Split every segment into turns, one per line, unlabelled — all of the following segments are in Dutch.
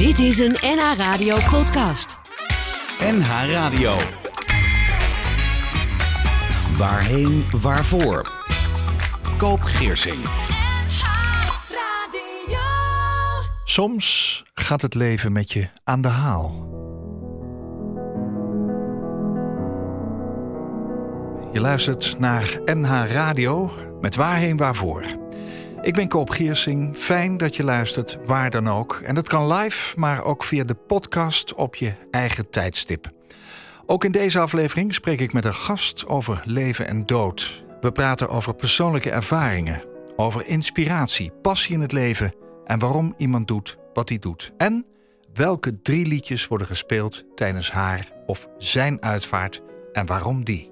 Dit is een NH Radio podcast.
NH Radio. Waarheen, waarvoor? Koop Geersing.
Soms gaat het leven met je aan de haal. Je luistert naar NH Radio met Waarheen Waarvoor. Ik ben Koop Giersing. Fijn dat je luistert, waar dan ook. En dat kan live, maar ook via de podcast op je eigen tijdstip. Ook in deze aflevering spreek ik met een gast over leven en dood. We praten over persoonlijke ervaringen, over inspiratie, passie in het leven en waarom iemand doet wat hij doet. En welke drie liedjes worden gespeeld tijdens haar of zijn uitvaart en waarom die.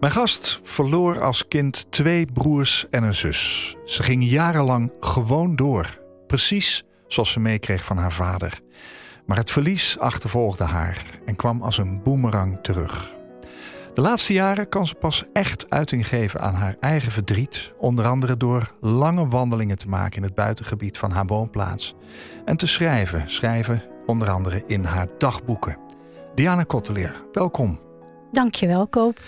Mijn gast verloor als kind twee broers en een zus. Ze ging jarenlang gewoon door, precies zoals ze meekreeg van haar vader. Maar het verlies achtervolgde haar en kwam als een boemerang terug. De laatste jaren kan ze pas echt uiting geven aan haar eigen verdriet, onder andere door lange wandelingen te maken in het buitengebied van haar woonplaats en te schrijven, schrijven onder andere in haar dagboeken. Diana Kotteleer, welkom.
Dankjewel, Koop.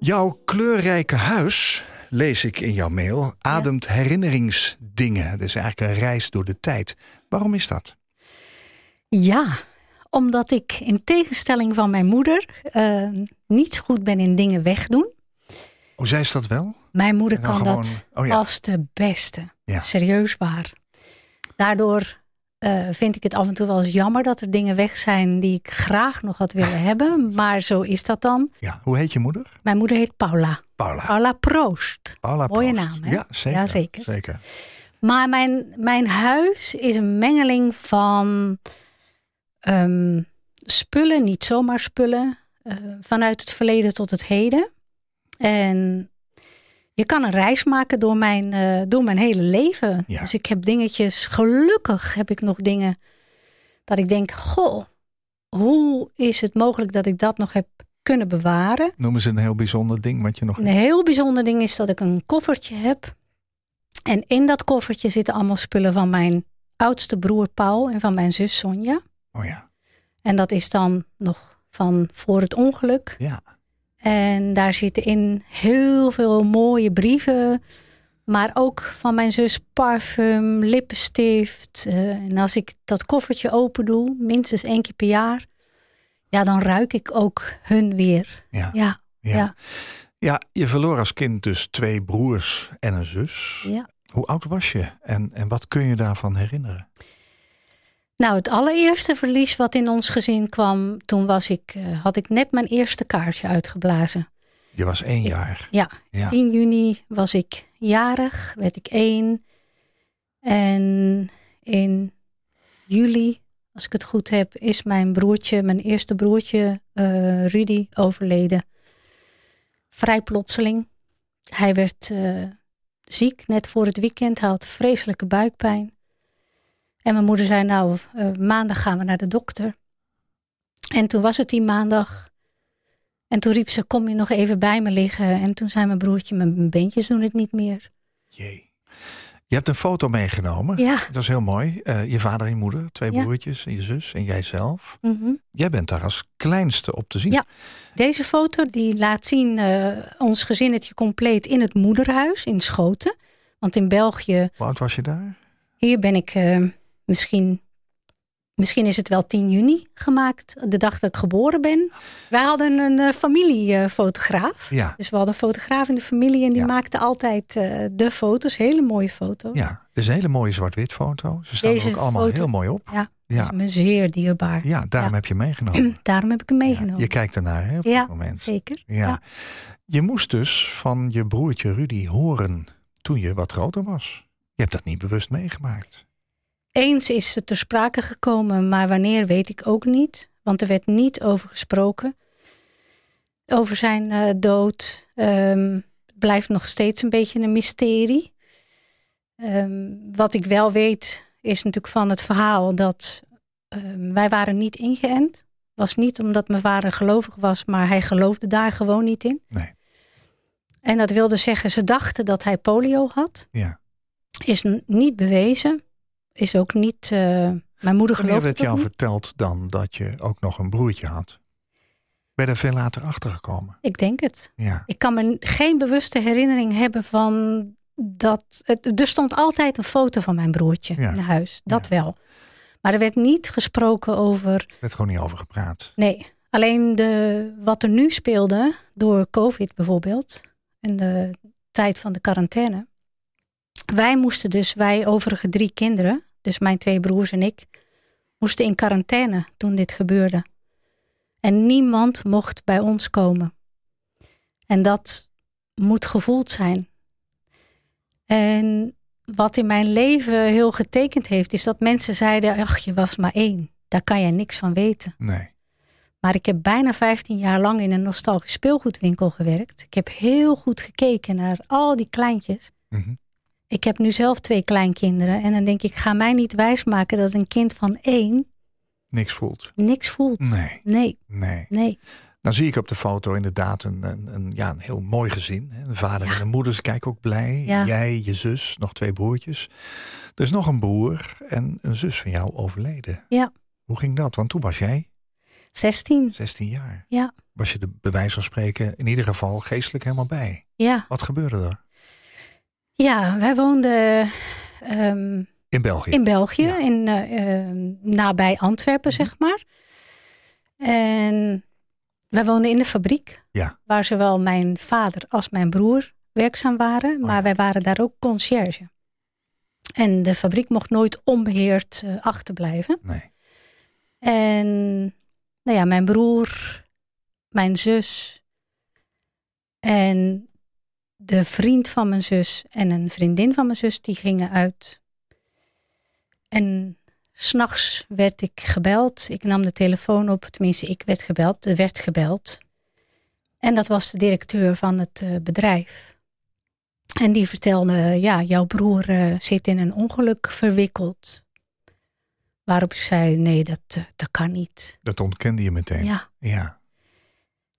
Jouw kleurrijke huis, lees ik in jouw mail, ademt herinneringsdingen. Het is eigenlijk een reis door de tijd. Waarom is dat?
Ja, omdat ik in tegenstelling van mijn moeder uh, niet zo goed ben in dingen wegdoen.
Hoe zij is dat wel?
Mijn moeder kan gewoon... dat oh, ja. als de beste. Ja. Serieus waar. Daardoor uh, vind ik het af en toe wel eens jammer dat er dingen weg zijn die ik graag nog had willen hebben. Maar zo is dat dan.
Ja, hoe heet je moeder?
Mijn moeder heet Paula.
Paula.
Paula Proost.
Paula
Mooie naam, hè?
Ja, zeker.
Ja, zeker.
zeker.
Maar mijn, mijn huis is een mengeling van um, spullen, niet zomaar spullen, uh, vanuit het verleden tot het heden. En je kan een reis maken door mijn, uh, door mijn hele leven.
Ja.
Dus ik heb dingetjes, gelukkig heb ik nog dingen dat ik denk, goh, hoe is het mogelijk dat ik dat nog heb kunnen bewaren?
Noemen ze een heel bijzonder ding wat je nog.
Een heel bijzonder ding is dat ik een koffertje heb. En in dat koffertje zitten allemaal spullen van mijn oudste broer Paul en van mijn zus Sonja.
Oh ja.
En dat is dan nog van voor het ongeluk.
Ja.
En daar zitten in heel veel mooie brieven. Maar ook van mijn zus parfum, lippenstift. Uh, en als ik dat koffertje open doe, minstens één keer per jaar. Ja, dan ruik ik ook hun weer.
Ja.
Ja.
Ja. ja. ja je verloor als kind dus twee broers en een zus.
Ja.
Hoe oud was je en, en wat kun je daarvan herinneren?
Nou, het allereerste verlies wat in ons gezin kwam, toen was ik, uh, had ik net mijn eerste kaarsje uitgeblazen.
Je was één jaar?
Ja,
ja,
10 juni was ik jarig, werd ik één. En in juli, als ik het goed heb, is mijn broertje, mijn eerste broertje uh, Rudy, overleden. Vrij plotseling. Hij werd uh, ziek net voor het weekend, hij had vreselijke buikpijn. En mijn moeder zei, nou, uh, maandag gaan we naar de dokter. En toen was het die maandag. En toen riep ze, kom je nog even bij me liggen? En toen zei mijn broertje, mijn beentjes doen het niet meer.
Jee. Je hebt een foto meegenomen.
Ja.
Dat is heel mooi. Uh, je vader en je moeder, twee
Ja.
broertjes en je zus en jijzelf.
Mhm.
Jij bent daar als kleinste op te zien.
Ja. Deze foto die laat zien uh, ons gezinnetje compleet in het moederhuis in Schoten. Want in België,
Hoe oud was je daar?
hier ben ik uh, misschien, misschien is het wel 10 juni gemaakt, de dag dat ik geboren ben. Wij hadden een uh, familiefotograaf.
Ja.
Dus we hadden een fotograaf in de familie en die
Ja.
maakte altijd uh, de foto's, hele mooie foto's.
Ja, is een hele mooie zwart-wit foto. Ze staan er ook allemaal
foto-
heel mooi op.
Ja,
Ja.
is me zeer dierbaar.
Ja, daarom
Ja.
heb je meegenomen.
Daarom heb ik hem meegenomen.
Je kijkt ernaar hè, op dit moment.
zeker.
Ja.
Ja.
Je moest dus van je broertje Rudy horen toen je wat groter was. Je hebt dat niet bewust meegemaakt.
Eens is het ter sprake gekomen, maar wanneer weet ik ook niet. Want er werd niet over gesproken. Over zijn eh, dood ehm, blijft nog steeds een beetje een mysterie. Ehm, wat ik wel weet is natuurlijk van het verhaal dat ehm, wij waren niet ingeënt. Was niet omdat mijn vader gelovig was, maar hij geloofde daar gewoon niet in.
Nee.
En dat wilde zeggen, ze dachten dat hij polio had.
Ja.
Is niet bewezen. Is ook niet, eh, Mijn moeder
Wanneer
geloofde
werd
het
jou
niet.
verteld dan dat je ook nog een broertje had? Ben je er veel later achter gekomen?
Ik denk het.
Ja,
Ik kan me geen bewuste herinnering hebben van dat. Het, er stond altijd een foto van mijn broertje
Ja.
in huis. Dat wel. Maar er werd niet gesproken over.
er werd gewoon niet over gepraat.
Nee, alleen de, wat er nu speelde door COVID bijvoorbeeld. En de tijd van de quarantaine. Wij moesten dus, wij overige drie kinderen, dus mijn twee broers en ik, moesten in quarantaine toen dit gebeurde. En niemand mocht bij ons komen. En dat moet gevoeld zijn. En wat in mijn leven heel getekend heeft, is dat mensen zeiden: Ach, je was maar één. Daar kan jij niks van weten.
Nee.
Maar ik heb bijna 15 jaar lang in een nostalgisch speelgoedwinkel gewerkt. Ik heb heel goed gekeken naar al die kleintjes.
Mhm.
Ik heb nu zelf twee kleinkinderen. En dan denk ik, ga mij niet wijsmaken dat een kind van één
Niks voelt.
niks voelt.
Nee,
Nee,
nee.
nee.
Dan zie ik op de foto inderdaad een, een, een, ja, een heel mooi gezin. Een vader en een moeder, ze kijken ook blij.
Ja.
Jij, je zus, nog twee broertjes. Er is nog een broer en een zus van jou overleden.
Ja.
Hoe ging dat? Want toen was jij
16.
16 jaar.
Ja.
Was je bij wijze van spreken in ieder geval geestelijk helemaal bij.
Ja,
Wat gebeurde er?
Ja wij woonden ehm,
In België.
in België,
Ja.
in, eh, eh, nabij Antwerpen,
Mhm.
zeg maar. En wij woonden in de fabriek,
Ja.
waar zowel mijn vader als mijn broer werkzaam waren. Maar
ja.
wij waren daar ook conciërge. En de fabriek mocht nooit onbeheerd eh, achterblijven.
Nee.
En nou ja, mijn broer, mijn zus en de vriend van mijn zus en een vriendin van mijn zus, die gingen uit. En s'nachts werd ik gebeld. Ik nam de telefoon op, tenminste, ik werd gebeld. Er werd gebeld. En dat was de directeur van het eh, bedrijf. En die vertelde, ja, jouw broer eh, zit in een ongeluk verwikkeld. Waarop ik zei, nee, dat, eh, dat kan niet.
Dat ontkende je meteen.
Ja.
ja.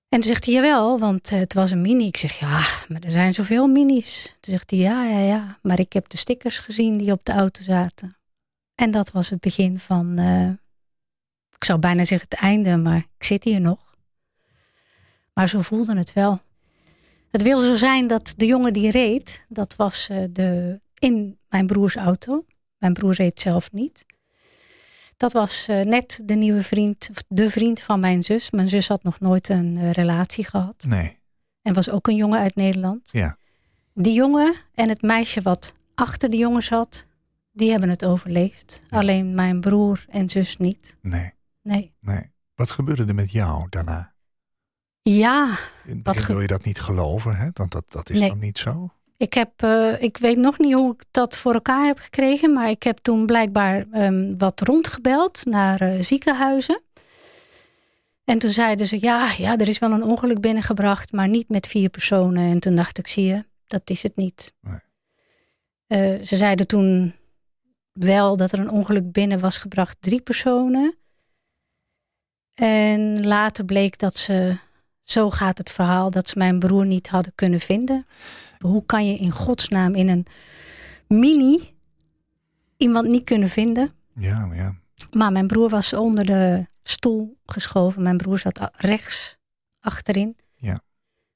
En toen zegt hij, jawel, want eh, het was een mini. Ik zeg, ja, maar er zijn zoveel minis. Toen zegt hij, ja, ja, ja. Maar ik heb de stickers gezien die op de auto zaten. En dat was het begin van, eh, ik zou bijna zeggen het einde, maar ik zit hier nog. Maar zo voelde het wel. Het wil zo zijn dat de jongen die reed, dat was eh, de, in mijn broers auto. Mijn broer reed zelf niet. Dat was eh, net de nieuwe vriend, of de vriend van mijn zus. Mijn zus had nog nooit een eh, relatie gehad.
Nee.
En was ook een jongen uit Nederland.
Ja.
Die jongen en het meisje wat achter de jongen zat, die hebben het overleefd.
Ja.
Alleen mijn broer en zus niet.
Nee.
Nee.
Nee. Wat gebeurde er met jou daarna?
Ja,
In het begin wil je dat niet geloven, hè? Want dat, dat is
Nee.
dan niet zo.
Ik, heb, eh, ik weet nog niet hoe ik dat voor elkaar heb gekregen. Maar ik heb toen blijkbaar ehm, wat rondgebeld naar eh, ziekenhuizen. En toen zeiden ze, ja, ja, er is wel een ongeluk binnengebracht, maar niet met vier personen. En toen dacht ik, zie je, dat is het niet.
Nee.
Eh, ze zeiden toen wel dat er een ongeluk binnen was gebracht, drie personen. En later bleek dat ze, zo gaat het verhaal, dat ze mijn broer niet hadden kunnen vinden. Hoe kan je in godsnaam in een mini iemand niet kunnen vinden?
Ja, maar ja.
Maar mijn broer was onder de stoel geschoven. Mijn broer zat rechts achterin.
Ja.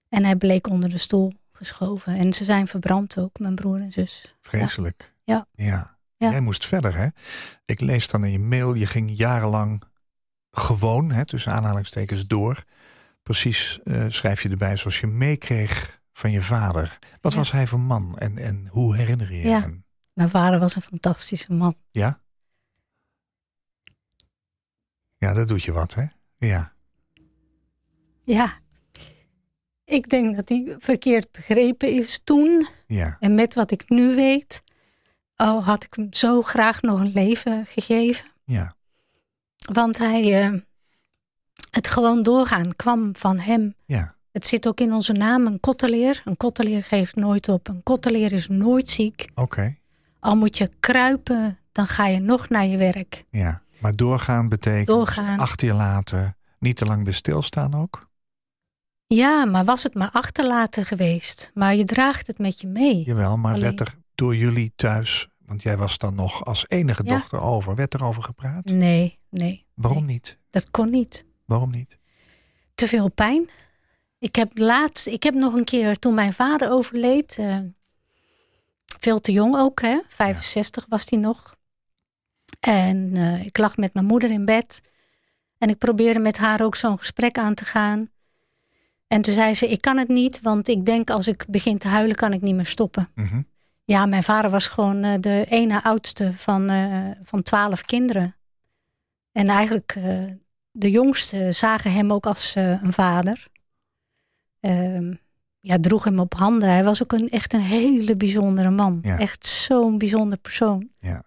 En hij bleek onder de stoel geschoven. En ze zijn verbrand ook, mijn broer en zus.
Vreselijk.
Ja.
ja.
Ja.
Jij moest verder, hè? Ik lees dan in je mail, je ging jarenlang gewoon, hè, tussen aanhalingstekens, door. Precies eh, schrijf je erbij zoals je meekreeg van je vader. Wat
Ja.
was hij voor man en, en hoe herinner je je
Ja.
hem?
Mijn vader was een fantastische man.
Ja? Ja, dat doet je wat, hè? Ja.
Ja. Ik denk dat hij verkeerd begrepen is toen.
Ja.
En met wat ik nu weet, oh, had ik hem zo graag nog een leven gegeven.
Ja.
Want hij, eh, het gewoon doorgaan kwam van hem.
Ja.
Het zit ook in onze naam, een kotteleer. Een kotteleer geeft nooit op. Een kotteleer is nooit ziek.
Oké.
Al moet je kruipen, dan ga je nog naar je werk.
Ja. Maar doorgaan betekent
Doorgaan.
achter je laten, niet te lang bij stilstaan ook?
Ja, maar was het maar achterlaten geweest. Maar je draagt het met je mee.
Jawel, maar
Alleen-
werd er door jullie thuis Want jij was dan nog als enige
Ja.
dochter over. Werd er over gepraat?
Nee, nee.
Waarom
nee.
niet?
Dat kon niet.
Waarom niet?
Te veel pijn. Ik heb laatst, ik heb nog een keer toen mijn vader overleed, eh, veel te jong ook, hè? 65 was hij nog. En eh, ik lag met mijn moeder in bed. En ik probeerde met haar ook zo'n gesprek aan te gaan. En toen zei ze: Ik kan het niet, want ik denk als ik begin te huilen, kan ik niet meer stoppen.
Mhm.
Ja, mijn vader was gewoon eh, de ene oudste van, van twaalf kinderen. En eigenlijk de jongste zagen hem ook als eh, een vader. Ehm, ja, droeg hem op handen. Hij was ook een, echt een hele bijzondere man.
Ja.
Echt zo'n bijzonder persoon.
Ja.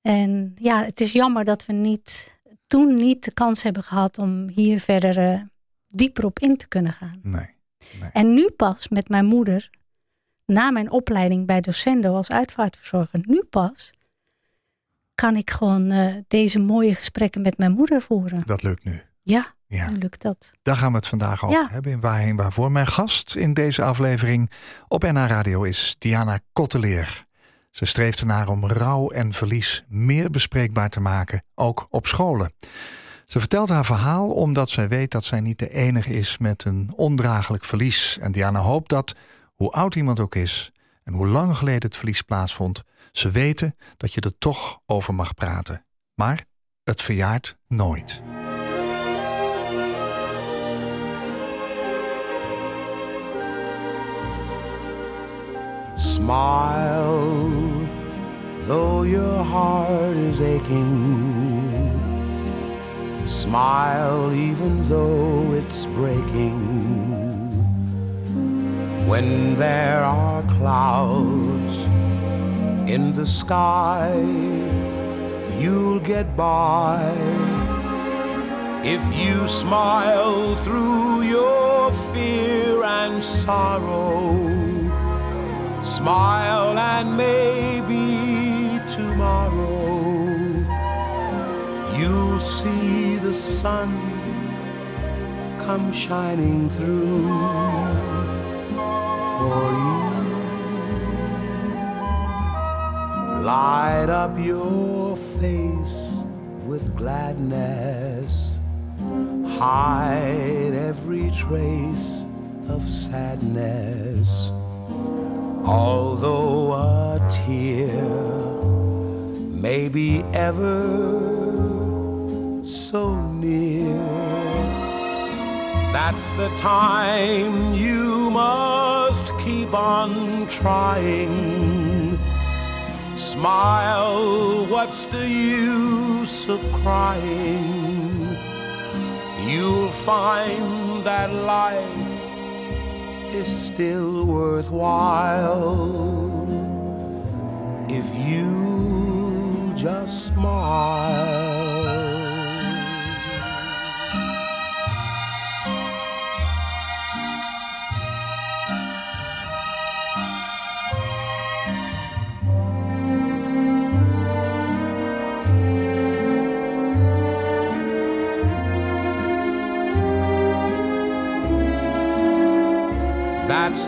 En ja, het is jammer dat we niet, toen niet de kans hebben gehad om hier verder eh, dieper op in te kunnen gaan.
Nee.
En nu pas met mijn moeder, na mijn opleiding bij Docendo als uitvaartverzorger, nu pas kan ik gewoon eh, deze mooie gesprekken met mijn moeder voeren.
Dat lukt nu.
Ja,
Ja.
nu lukt dat.
Daar gaan we het vandaag over
Ja.
hebben in Waarheen Waarvoor. Mijn gast in deze aflevering op NH Radio is Diana Kotteleer. Ze streeft ernaar om rouw en verlies meer bespreekbaar te maken, ook op scholen. Ze vertelt haar verhaal omdat zij weet dat zij niet de enige is met een ondraaglijk verlies. En Diana hoopt dat, hoe oud iemand ook is en hoe lang geleden het verlies plaatsvond, ze weten dat je er toch over mag praten. Maar het verjaart nooit.
Smile, though your heart is aching. Smile, even though it's breaking. When there are clouds in the sky, you'll get by. If you smile through your fear and sorrow. Smile and maybe tomorrow you'll see the sun come shining through for you. Light up your face with gladness, hide every trace of sadness. Although a tear may be ever so near, that's the time you must keep on trying. Smile, what's the use of crying? You'll find that life is still worthwhile if you just smile.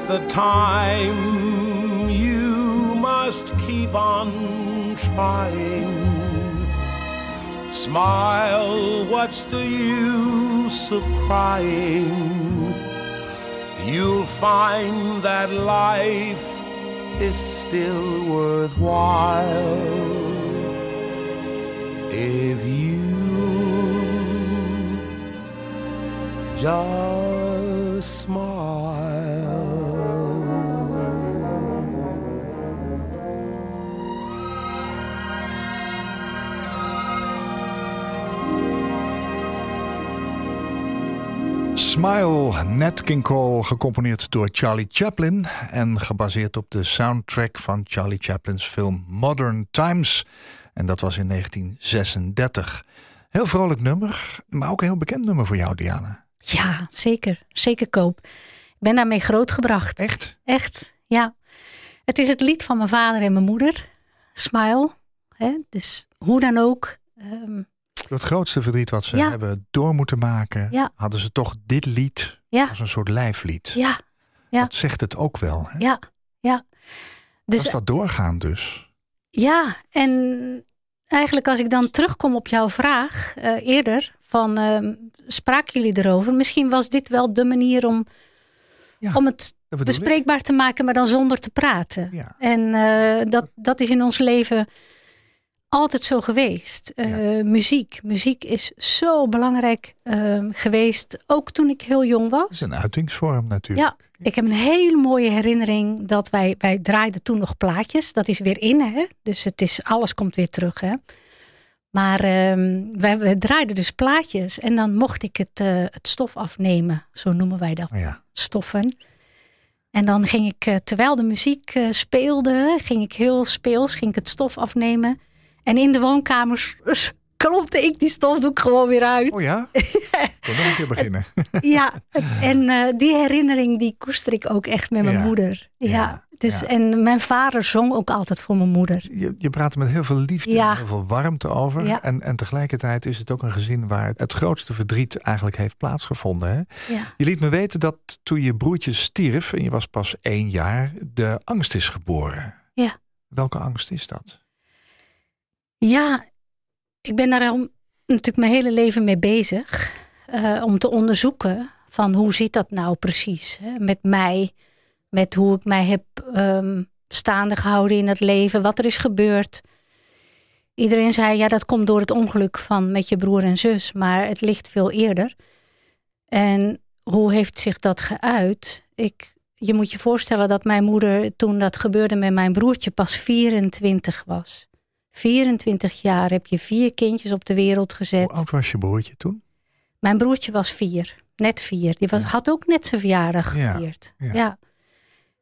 The time you must keep on trying. Smile, what's the use of crying? You'll find that life is still worthwhile if you just Smile,
Nat King Cole, gecomponeerd door Charlie Chaplin en gebaseerd op de soundtrack van Charlie Chaplin's film Modern Times. En dat was in 1936. Heel vrolijk nummer, maar ook een heel bekend nummer voor jou, Diana.
Ja, zeker. Zeker koop. Ik ben daarmee grootgebracht.
Echt?
Echt, ja. Het is het lied van mijn vader en mijn moeder. Smile. Hè? Dus hoe dan ook. ehm,
Door het grootste verdriet wat ze
Ja.
hebben door moeten maken,
Ja.
hadden ze toch dit lied
ja,
als een soort lijflied.
ja, ja.
Dat zegt het ook wel. Hè?
ja, ja. Dus
Als dat doorgaan dus.
Ja, en eigenlijk als ik dan terugkom op jouw vraag eh, eerder, van ehm, spraken jullie erover? Misschien was dit wel de manier om, om het
ik.
bespreekbaar te maken, maar dan zonder te praten. En eh, dat, dat is in ons leven altijd zo geweest. Eh, Muziek. Muziek is zo belangrijk ehm, geweest, ook toen ik heel jong was.
is een uitingsvorm natuurlijk.
Ja, ik heb een hele mooie herinnering dat wij, wij draaiden toen nog plaatjes. Dat is weer in, hè? Dus het is, alles komt weer terug, hè? Maar ehm, wij, wij draaiden dus plaatjes en dan mocht ik het, eh, het stof afnemen. Zo noemen wij dat,
ja.
stoffen. En dan ging ik, eh, terwijl de muziek speelde, ging ik heel speels, ging ik het stof afnemen. En in de woonkamers klopte ik die stofdoek gewoon weer uit.
Oh ja? Kon nog een keer beginnen.
Ja, en eh, die herinnering die koester ik ook echt met mijn
Ja.
moeder. Ja,
Ja,
Dus,
ja.
En mijn vader zong ook altijd voor mijn moeder.
Je, je praat er met heel veel liefde en heel veel warmte over. En, en tegelijkertijd is het ook een gezin waar het grootste verdriet eigenlijk heeft plaatsgevonden. Hè? Je liet me weten dat toen je broertje stierf en je was pas één jaar, de angst is geboren.
Ja.
Welke angst is dat?
Ja, ik ben daar al natuurlijk mijn hele leven mee bezig. eh, om te onderzoeken van hoe zit dat nou precies hè, met mij. Met hoe ik mij heb ehm, staande gehouden in het leven. Wat er is gebeurd. Iedereen zei, ja, dat komt door het ongeluk van met je broer en zus. Maar het ligt veel eerder. En hoe heeft zich dat geuit? Ik, je moet je voorstellen dat mijn moeder toen dat gebeurde met mijn broertje pas 24 was. 24 jaar heb je vier kindjes op de wereld gezet.
Hoe oud was je broertje toen?
Mijn broertje was vier, net vier. Die was, had ook net zijn verjaardag
Ja,
gevierd.
ja.
Ja.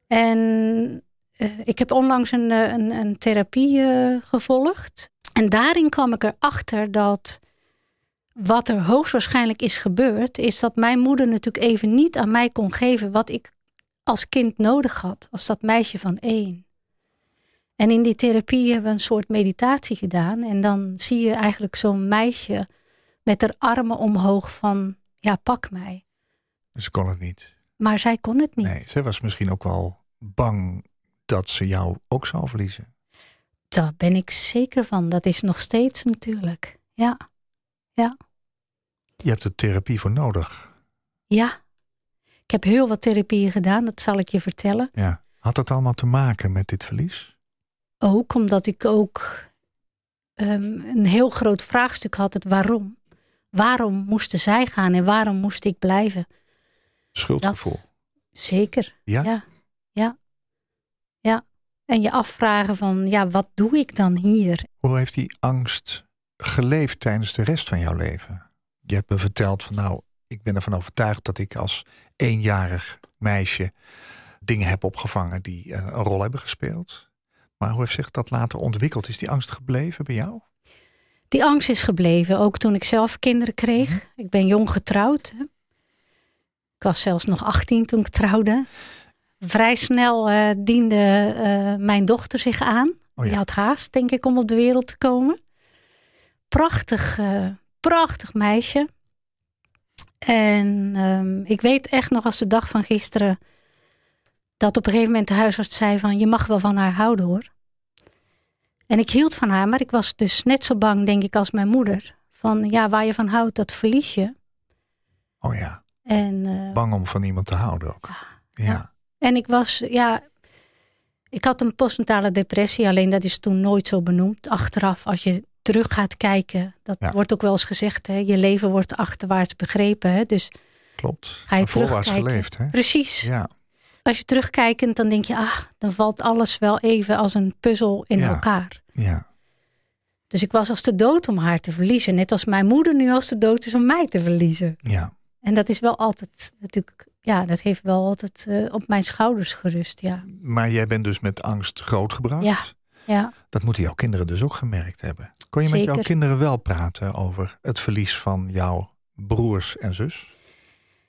En eh, ik heb onlangs een, eh, een, een therapie eh, gevolgd. En daarin kwam ik erachter dat wat er hoogstwaarschijnlijk is gebeurd, is dat mijn moeder natuurlijk even niet aan mij kon geven wat ik als kind nodig had, als dat meisje van één. En in die therapie hebben we een soort meditatie gedaan. En dan zie je eigenlijk zo'n meisje met haar armen omhoog van, ja, pak mij.
Ze kon het niet.
Maar zij kon het niet.
Nee, zij was misschien ook wel bang dat ze jou ook zou verliezen.
Daar ben ik zeker van. Dat is nog steeds natuurlijk. Ja,
Je hebt er therapie voor nodig.
ja. Ik heb heel wat therapieën gedaan, dat zal ik je vertellen.
Ja. Had dat allemaal te maken met dit verlies?
Ook omdat ik ook ehm, een heel groot vraagstuk had, het waarom. Waarom moesten zij gaan en waarom moest ik blijven?
Schuldgevoel.
Dat, zeker.
Ja?
Ja. ja. Ja. En je afvragen van, ja, wat doe ik dan hier?
Hoe heeft die angst geleefd tijdens de rest van jouw leven? Je hebt me verteld van nou, ik ben ervan overtuigd dat ik als eenjarig meisje dingen heb opgevangen die eh, een rol hebben gespeeld. Maar hoe heeft zich dat later ontwikkeld? Is die angst gebleven bij jou?
Die angst is gebleven, ook toen ik zelf kinderen kreeg.
Mhm.
Ik ben jong getrouwd. Ik was zelfs nog 18 toen ik trouwde. Vrij snel eh, diende eh, mijn dochter zich aan.
Oh ja.
Die had haast, denk ik, om op de wereld te komen. Prachtig, eh, prachtig meisje. En ehm, ik weet echt nog als de dag van gisteren... dat op een gegeven moment de huisarts zei van... je mag wel van haar houden hoor. En ik hield van haar, maar ik was dus net zo bang, denk ik, als mijn moeder. Van ja, waar je van houdt, dat verlies je.
Oh ja,
En, eh,
bang om van iemand te houden ook. Ja,
ja. en ik was, ja, ik had een postnatale depressie, alleen dat is toen nooit zo benoemd. Achteraf, als je terug gaat kijken, dat
Ja.
wordt ook wel eens gezegd, hè, je leven wordt achterwaarts begrepen. Hè? Dus
klopt.
Ga je terugkijken?
geleefd, hè?
precies,
Ja,
als je terugkijkend, dan denk je, ah, dan valt alles wel even als een puzzel in
Ja.
elkaar.
ja.
Dus ik was als de dood om haar te verliezen. Net als mijn moeder nu als de dood is om mij te verliezen.
ja.
En dat is wel altijd natuurlijk, ja, dat heeft wel altijd eh, op mijn schouders gerust. Ja,
Maar jij bent dus met angst grootgebracht.
Ja. ja.
Dat moeten jouw kinderen dus ook gemerkt hebben. Kon je met jouw kinderen wel praten over het verlies van jouw broers en zus?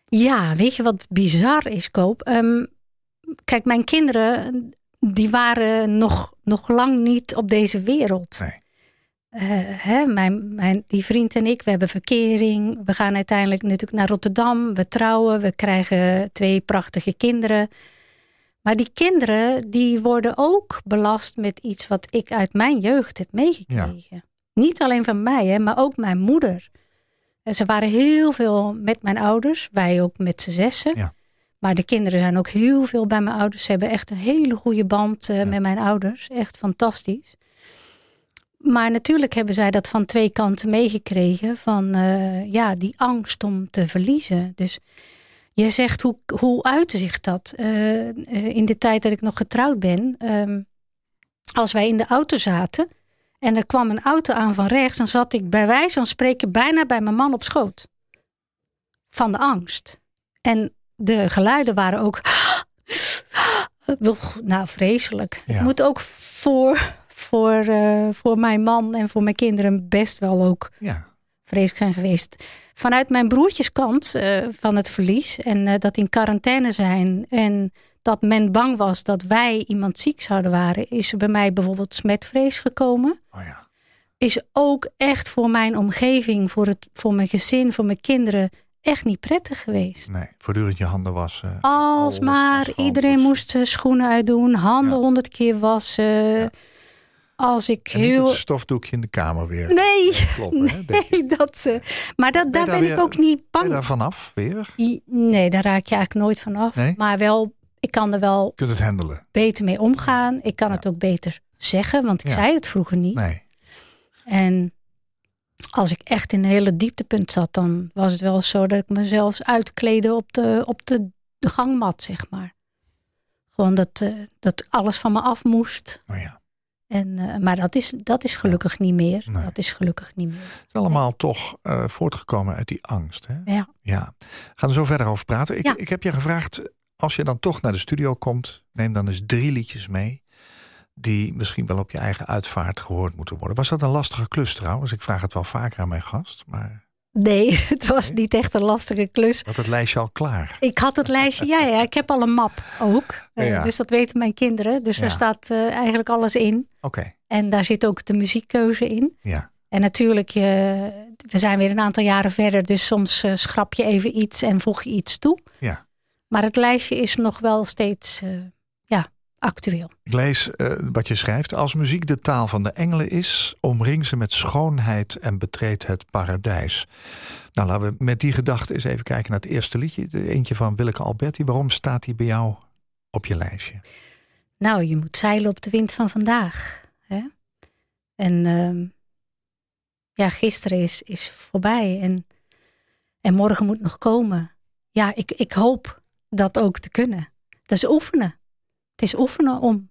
ja weet je wat bizar is, Koop? Ehm, kijk, mijn kinderen, die waren nog, nog lang niet op deze wereld.
Nee.
Eh, hè, mijn, mijn, die vriend en ik, we hebben verkering. We gaan uiteindelijk natuurlijk naar Rotterdam. We trouwen, we krijgen twee prachtige kinderen. Maar die kinderen die worden ook belast met iets wat ik uit mijn jeugd heb meegekregen. Niet alleen van mij, hè, maar ook mijn moeder. En ze waren heel veel met mijn ouders, wij ook met z'n zessen.
Ja.
Maar de kinderen zijn ook heel veel bij mijn ouders. Ze hebben echt een hele goede band eh, met mijn ouders. Echt fantastisch. Maar natuurlijk hebben zij dat van twee kanten meegekregen. Van eh, ja, die angst om te verliezen. Dus je zegt, hoe, hoe uitte zich dat? Eh, in de tijd dat ik nog getrouwd ben. ehm, als wij in de auto zaten en er kwam een auto aan van rechts, dan zat ik bij wijze van spreken bijna bij mijn man op schoot. Van de angst. En de geluiden waren ook. Nou, vreselijk.
Ja.
Het moet ook voor, voor, eh, voor mijn man en voor mijn kinderen best wel ook
Ja.
vreselijk zijn geweest. Vanuit mijn broertjeskant eh, van het verlies en eh, dat in quarantaine zijn en dat men bang was dat wij iemand ziek zouden waren, is er bij mij bijvoorbeeld smetvrees gekomen.
Oh ja.
Is ook echt voor mijn omgeving, voor, het, voor mijn gezin, voor mijn kinderen echt niet prettig geweest.
Nee, voortdurend je handen wassen.
Als maar iedereen moest zijn schoenen uitdoen, handen
Ja.
honderd keer wassen. Als ik
En
heel.
het stofdoekje in de kamer weer.
Nee,
Kloppen, hè, denk ik.
nee, dat. eh, maar dat, daar ben ik ook niet
Ben
bang
je daar vanaf weer?
I- Nee, daar raak je eigenlijk nooit van af.
Nee?
Maar wel, ik kan er wel
Je kunt het handelen.
beter mee omgaan. Ik kan het ook beter zeggen, want ik zei het vroeger niet.
Nee.
En als ik echt in een hele dieptepunt zat, dan was het wel zo dat ik me zelfs uitkleedde op de, op de, gangmat, zeg maar. Gewoon dat, eh, dat alles van me af moest.
Nou ja.
En, eh, maar dat is, dat is gelukkig niet meer.
Nee.
Dat is gelukkig niet meer.
Het is allemaal toch eh, voortgekomen uit die angst. Hè?
Ja.
Ja. We gaan er zo verder over praten. Ik,
Ja.
ik heb je gevraagd, als je dan toch naar de studio komt, neem dan eens drie liedjes mee. Die misschien wel op je eigen uitvaart gehoord moeten worden. Was dat een lastige klus trouwens? Ik vraag het wel vaker aan mijn gast. Maar
Nee, het was
Nee?
niet echt een lastige klus.
had het lijstje al klaar?
Ik had het lijstje, ja, ja, ik heb al een map ook. Eh,
Ja.
Dus dat weten mijn kinderen. Dus
Ja.
daar staat eh, eigenlijk alles in.
Oké,
En daar zit ook de muziekkeuze in.
ja.
En natuurlijk, je, we zijn weer een aantal jaren verder. Dus soms eh, schrap je even iets en voeg je iets toe.
Ja.
Maar het lijstje is nog wel steeds eh, actueel.
Ik lees eh, wat je schrijft. Als muziek de taal van de engelen is, omring ze met schoonheid en betreed het paradijs. Nou, laten we met die gedachte eens even kijken naar het eerste liedje. De eentje van Willeke Alberti. Waarom staat die bij jou op je lijstje?
Nou, je moet zeilen op de wind van vandaag. Hè? En ehm, ja, gisteren is, is voorbij en, en morgen moet nog komen. Ja, ik, ik hoop dat ook te kunnen. Dat is oefenen. Het is oefenen om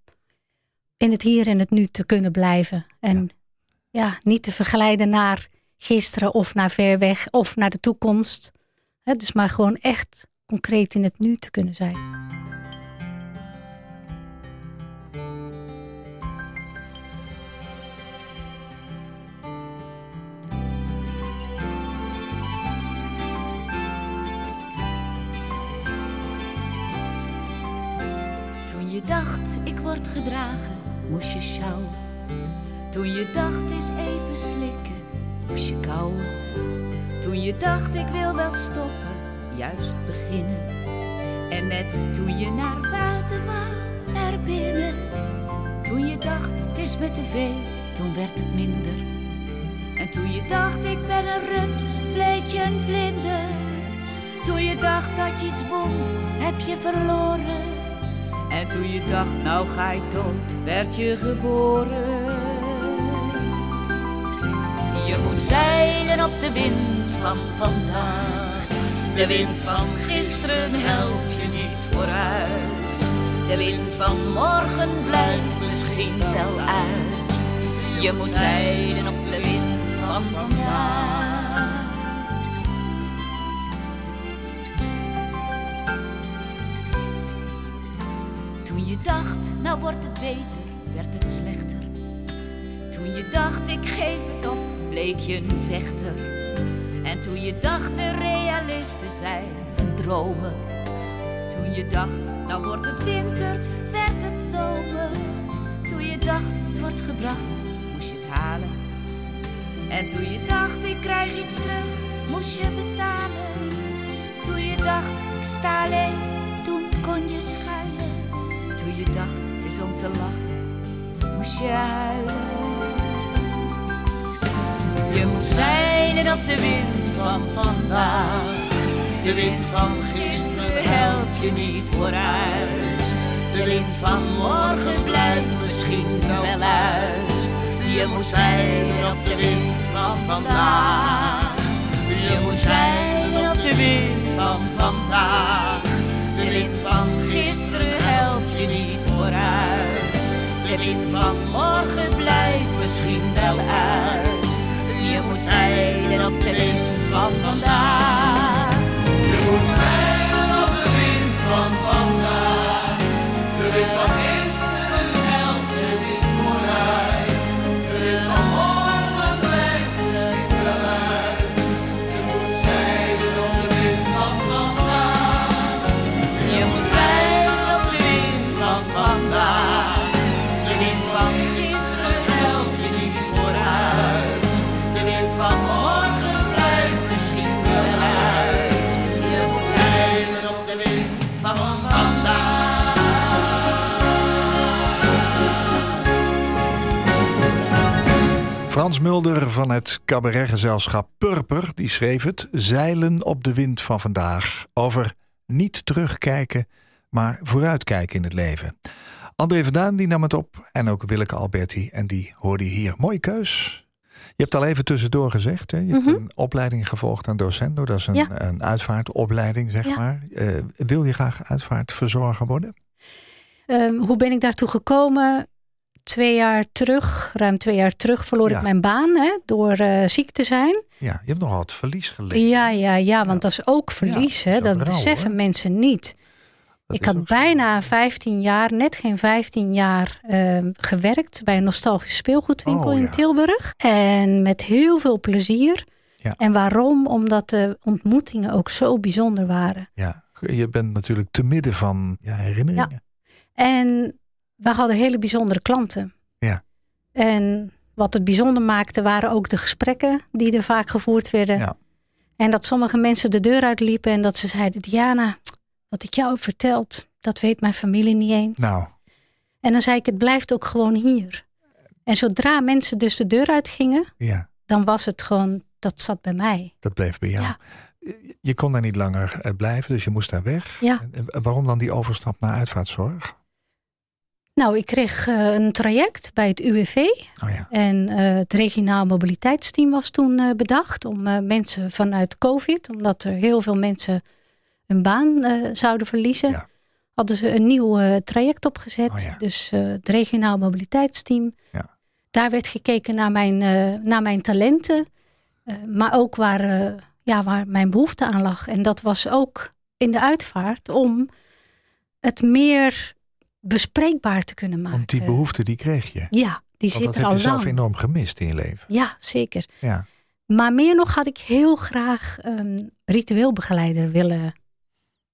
in het hier en het nu te kunnen blijven. En ja, niet te vergelijden naar gisteren of naar ver weg of naar de toekomst. Dus maar gewoon echt concreet in het nu te kunnen zijn.
Toen je dacht ik word gedragen, moest je sjouwen. Toen je dacht is even slikken, moest je kauwen. Toen je dacht ik wil wel stoppen, juist beginnen. En net toen je naar buiten wou, naar binnen. Toen je dacht het is me te veel, toen werd het minder. En toen je dacht ik ben een rups, bleek je een vlinder. Toen je dacht dat je iets won, heb je verloren. En toen je dacht, nou ga ik dood, werd je geboren. Je moet zeilen op de wind van vandaag. De wind van gisteren helpt je niet vooruit. De wind van morgen blijft misschien wel uit. Je moet zeilen op de wind van vandaag. Dacht, nou wordt het beter, werd het slechter. Toen je dacht, ik geef het op, bleek je een vechter. En toen je dacht, de realisten zijn een dromen. Toen je dacht, nou wordt het winter, werd het zomer. Toen je dacht, het wordt gebracht, moest je het halen. En toen je dacht, ik krijg iets terug, moest je betalen. Toen je dacht, ik sta alleen, toen kon je schuilen. Je dacht het is om te lachen, moest je huilen. Je moet zeilen op de wind van vandaag. De wind van gisteren helpt je niet vooruit. De wind van morgen blijft misschien wel uit. Je moet zeilen op de wind van vandaag. Je moet zeilen op de wind van vandaag. De wind van gisteren helpt je niet vooruit. De wind van morgen blijft misschien wel uit. Je moet zeilen op de wind van vandaag.
Frans Mulder van het cabaretgezelschap Purper die schreef het Zeilen op de wind van vandaag over niet terugkijken, maar vooruitkijken in het leven. André Vandaan die nam het op en ook Willeke Alberti en die hoorde je hier. Mooie keus. Je hebt al even tussendoor gezegd, hè? je hebt
Mhm.
een opleiding gevolgd aan docendo. Dat is een,
Ja.
een uitvaartopleiding, zeg
Ja.
maar. Eh, wil je graag uitvaartverzorger worden?
Ehm, hoe ben ik daartoe gekomen? Twee jaar terug, ruim twee jaar terug, verloor
Ja.
ik mijn baan hè, door eh, ziek te zijn.
Ja, je hebt nogal wat verlies geleden.
Ja, ja, ja, want dat is ook verlies.
Ja,
hè?
dat
beseffen
hoor.
mensen niet.
Dat
ik had
zo.
bijna 15 jaar, net geen 15 jaar, ehm, gewerkt bij een nostalgische speelgoedwinkel
Oh,
in. Tilburg. En met heel veel plezier.
Ja.
En waarom? Omdat de ontmoetingen ook zo bijzonder waren.
Ja, je bent natuurlijk te midden van ja, herinneringen.
En we hadden hele bijzondere klanten.
Ja.
En wat het bijzonder maakte waren ook de gesprekken die er vaak gevoerd werden.
Ja.
En dat sommige mensen de deur uitliepen en dat ze zeiden: Diana, wat ik jou heb verteld, dat weet mijn familie niet eens.
Nou,
En dan zei ik: het blijft ook gewoon hier. En zodra mensen dus de deur uitgingen,
ja,
dan was het gewoon, dat zat bij mij.
dat bleef bij jou.
Ja.
Je- kon daar niet langer eh, blijven, dus je moest daar weg.
Ja.
En waarom dan die overstap naar uitvaartzorg?
Nou, ik kreeg eh, een traject bij het UWV.
Oh ja,
En eh, het regionaal mobiliteitsteam was toen eh, bedacht om mensen vanuit COVID, omdat er heel veel mensen hun baan zouden verliezen,
Ja.
hadden ze een nieuw traject opgezet.
Oh ja.
Dus het regionaal mobiliteitsteam.
Ja.
Daar werd gekeken naar mijn, naar mijn talenten, maar ook waar, ja, waar mijn behoefte aan lag. En dat was ook in de uitvaart om het meer bespreekbaar te kunnen maken.
want die behoefte die kreeg je.
Ja, die
Want
zit
dat
er
heb
al
je zelf
lang.
enorm gemist in je leven.
Ja, zeker.
Ja,
Maar meer nog had ik heel graag een ritueelbegeleider willen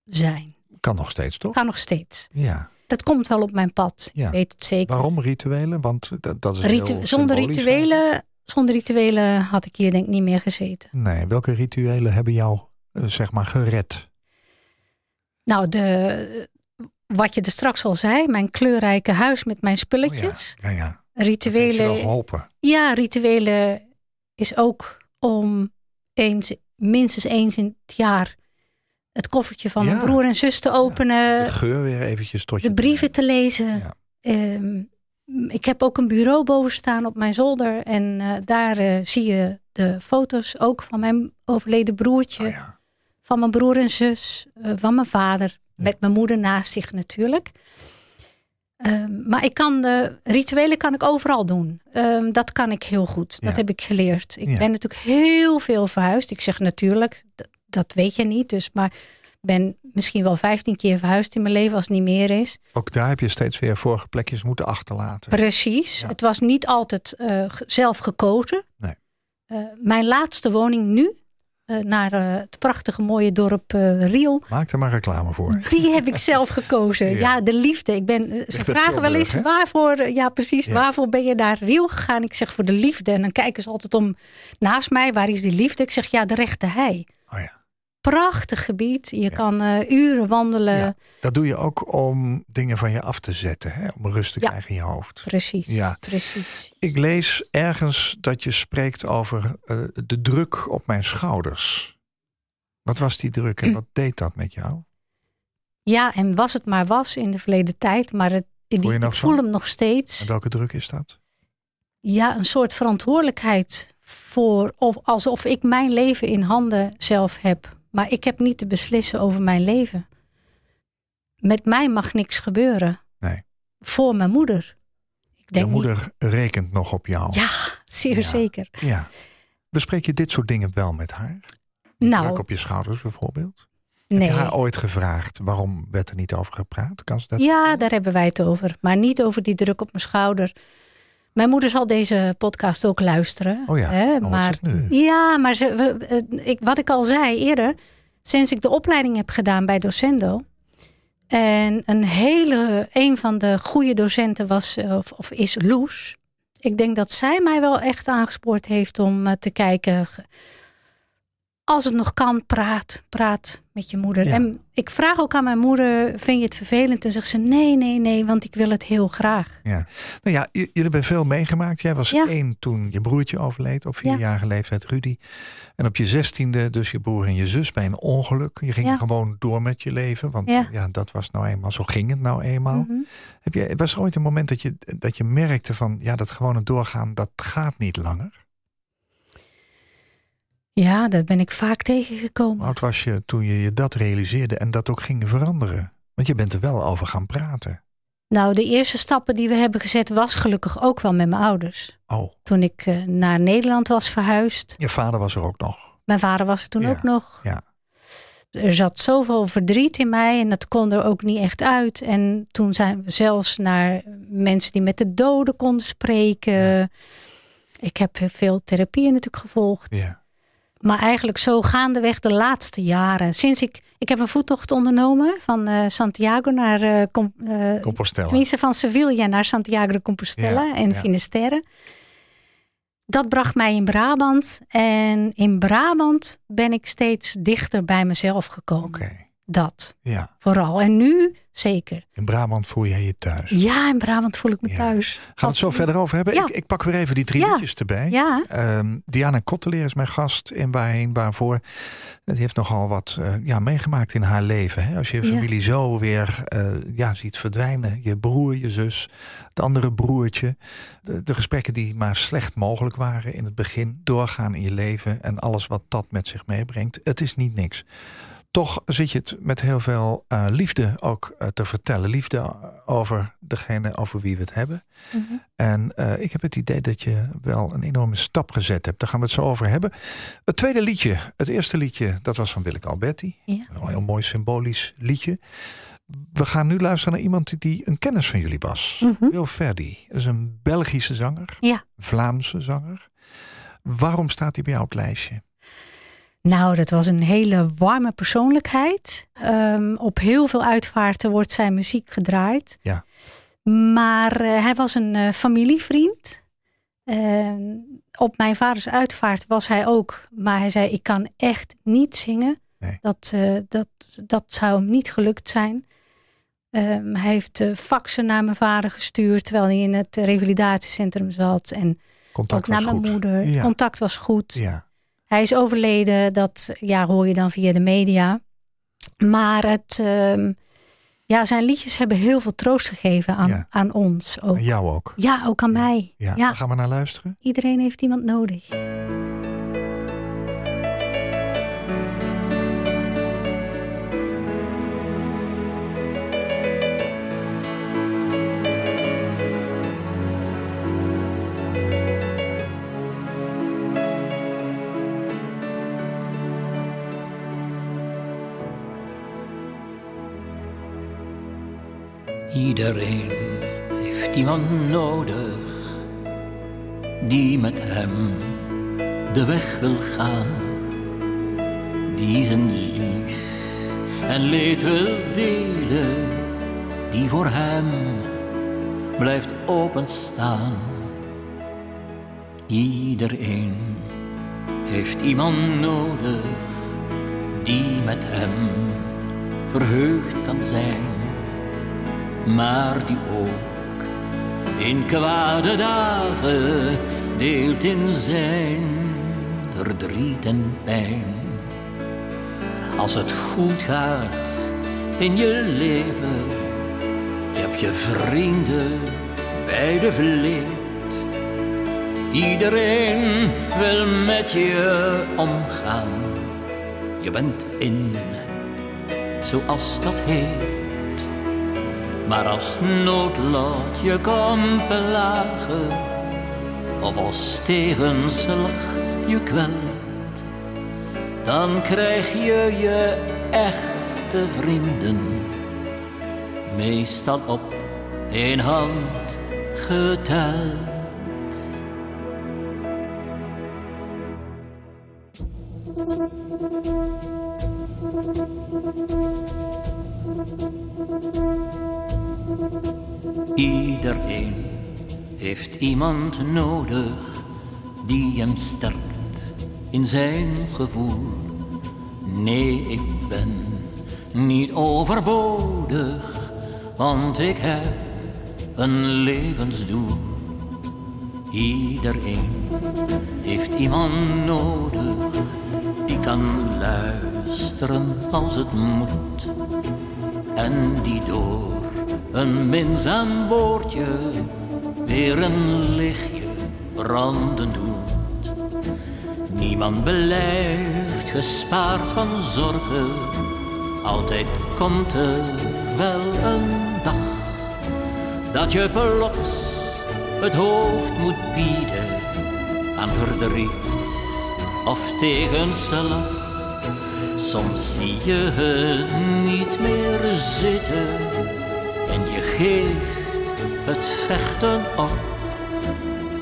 zijn.
kan nog steeds toch?
Kan nog steeds.
Ja.
Dat komt wel op mijn pad.
Ja.
Ik weet het zeker.
Waarom rituelen? Want dat, dat is
Ritu-
heel
zonder, rituelen, zonder rituelen had ik hier denk ik niet meer gezeten.
Nee, welke rituelen hebben jou eh, zeg maar gered?
Nou, de, wat je er straks al zei, mijn kleurrijke huis met mijn spulletjes.
Oh ja, ja,
Rituelen, ja, rituelen is ook om eens, minstens eens in het jaar het koffertje van mijn broer en zus te openen.
De geur weer eventjes tot je
de brieven te lezen. Ehm, ik heb ook een bureau boven staan op mijn zolder. En eh, daar eh, zie je de foto's ook van mijn overleden broertje.
Oh ja.
Van mijn broer en zus. eh, van mijn vader. Met mijn moeder naast zich natuurlijk. Ehm, maar ik kan de rituelen kan ik overal doen. Ehm, dat kan ik heel goed. Dat
Ja.
heb ik geleerd. Ik
Ja.
ben natuurlijk heel veel verhuisd. Ik zeg natuurlijk, dat weet je niet. Dus, maar ben misschien wel 15 keer verhuisd in mijn leven als het niet meer is.
Ook daar heb je steeds weer vorige plekjes moeten achterlaten.
Precies.
Ja.
Het was niet altijd eh, zelf gekozen.
Nee.
Eh, mijn laatste woning nu, naar eh, het prachtige mooie dorp eh Riel,
Maak er maar reclame voor.
die heb ik zelf gekozen.
Ja.
Ja, de liefde. Ik ben, eh, ze vragen wel eens waarvoor, eh, ja precies,
Ja.
waarvoor ben je naar Riel gegaan? Ik zeg voor de liefde. En dan kijken ze altijd om naast mij, waar is die liefde? Ik zeg ja, de rechte hei.
Oh ja.
Prachtig gebied. Je kan eh, uren wandelen.
Ja. Dat doe je ook om dingen van je af te zetten, hè? om rust te
Ja.
krijgen in je hoofd.
Precies,
Ja.
precies.
Ik lees ergens dat je spreekt over eh, de druk op mijn schouders. Wat was die druk en wat deed dat met jou?
Ja, en was het maar was in de verleden tijd, maar het, die,
nog
ik voel hem nog steeds.
En welke druk is dat?
Ja, een soort verantwoordelijkheid voor, of, alsof ik mijn leven in handen zelf heb. Maar ik heb niet te beslissen over mijn leven. Met mij mag niks gebeuren.
Nee.
Voor mijn moeder. Ik
Je
denk niet-
moeder rekent nog op jou.
Ja, zeer
Ja.
zeker.
Ja. Bespreek je dit soort dingen wel met haar? Druk
Nou,
op je schouders bijvoorbeeld? Heb
nee.
je haar ooit gevraagd waarom werd er niet over gepraat? Kan ze dat
Ja, daar hebben wij het over. Maar niet over die druk op mijn schouder. Mijn moeder zal deze podcast ook luisteren.
Oh ja,
hè,
ze
maar
nu.
Ja, maar ze, we, eh, ik, wat ik al zei eerder, sinds ik de opleiding heb gedaan bij Docendo. En een hele, een van de goede docenten was, eh, of, of is Loes. Ik denk dat zij mij wel echt aangespoord heeft om eh, te kijken. Als het nog kan, praat. Praat met je moeder.
Ja.
En ik vraag ook aan mijn moeder: vind je het vervelend? En zegt ze: nee, nee, nee, want ik wil het heel graag.
Ja. Nou ja, jullie hebben veel meegemaakt. Jij was
Ja.
één toen je broertje overleed op
Ja.
vierjarige leeftijd, Rudy. En op je zestiende dus je broer en je zus bij een ongeluk. Je ging gewoon door met je leven. Want
Ja.
ja. dat was nou eenmaal, zo ging het nou eenmaal.
Mhm.
Heb je, was er ooit een moment dat je, dat je merkte van, ja, dat gewone doorgaan, dat gaat niet langer?
Ja, dat ben ik vaak tegengekomen.
oud was je toen je je dat realiseerde en dat ook ging veranderen? Want je bent er wel over gaan praten.
Nou, de eerste stappen die we hebben gezet was gelukkig ook wel met mijn ouders.
Oh,
Toen ik eh, naar Nederland was verhuisd.
je vader was er ook nog.
Mijn vader was er toen
Ja,
ook nog.
ja.
Er zat zoveel verdriet in mij en dat kon er ook niet echt uit. En toen zijn we zelfs naar mensen die met de doden konden spreken. Ik heb veel therapieën natuurlijk gevolgd.
Ja.
Maar eigenlijk zo gaandeweg de laatste jaren. Sinds ik, ik heb een voettocht ondernomen van eh, Santiago naar, Com- eh,
Compostela.
tenminste van Sevilla naar Santiago de Compostela
Ja,
en
ja.
Finisterre. Dat bracht mij in Brabant. En in Brabant ben ik steeds dichter bij mezelf gekomen.
Oké,
Dat
ja.
vooral. En nu zeker.
In Brabant voel je je thuis.
Ja, in Brabant voel ik me
Ja.
thuis.
Gaan we het zo verder over hebben?
Ja.
Ik, ik pak weer even die drie liedjes erbij.
Ja,
Ehm, Diana Kotteleer is mijn gast in Waarheen Waarvoor. Die heeft nogal wat eh, ja, meegemaakt in haar leven. Hè? Als je familie zo weer eh, ja, ziet verdwijnen. Je broer, je zus, het andere broertje. De, de gesprekken die maar slecht mogelijk waren in het begin. Doorgaan in je leven en alles wat dat met zich meebrengt. Het is niet niks. Toch zit je het met heel veel eh, liefde ook eh, te vertellen. Liefde over degene over wie we het hebben.
Mhm.
En eh, ik heb het idee dat je wel een enorme stap gezet hebt. Daar gaan we het zo over hebben. Het tweede liedje, het eerste liedje, dat was van Willeke Alberti.
Ja.
Een heel mooi symbolisch liedje. We gaan nu luisteren naar iemand die een kennis van jullie was.
Mhm.
Wil Verdi. Dat is een Belgische zanger.
Ja.
Vlaamse zanger. Waarom staat hij bij jou op het lijstje?
Nou, dat was een hele warme persoonlijkheid. Ehm, op heel veel uitvaarten wordt zijn muziek gedraaid.
Ja.
Maar eh, hij was een eh, familievriend. Ehm, op mijn vaders uitvaart was hij ook. Maar hij zei, ik kan echt niet zingen.
Nee.
Dat, eh, dat, dat zou hem niet gelukt zijn. Ehm, hij heeft faxen naar mijn vader gestuurd... terwijl hij in het revalidatiecentrum zat. En
Contact
ook naar mijn
goed.
moeder. Het contact was goed.
Ja.
Hij is overleden, dat ja, hoor je dan via de media. Maar het, ehm, ja, zijn liedjes hebben heel veel troost gegeven aan,
Ja.
aan ons. Ook.
En jou ook.
Ja, ook aan mij.
Ja.
Ja.
Daar gaan we naar luisteren.
Iedereen heeft iemand nodig.
Iedereen heeft iemand nodig die met hem de weg wil gaan, die zijn lief en leed wil delen, die voor hem blijft openstaan. Iedereen heeft iemand nodig die met hem verheugd kan zijn, maar die ook in kwade dagen deelt in zijn verdriet en pijn. Als het goed gaat in je leven, heb je vrienden bij de vleet. Iedereen wil met je omgaan. Je bent in, zoals dat heet. Maar als noodlot je komt belagen, of als tegenslag je kwelt, dan krijg je je echte vrienden. Meestal op één hand geteld. Iemand nodig die hem sterkt in zijn gevoel. Nee, ik ben niet overbodig, want ik heb een levensdoel. Iedereen heeft iemand nodig die kan luisteren als het moet en die door een minzaam woordje weer een lichtje branden doet. Niemand blijft gespaard van zorgen, altijd komt er wel een dag dat je plots het hoofd moet bieden aan verdriet of tegenslag. Soms zie je het niet meer zitten en je geeft het vechten op.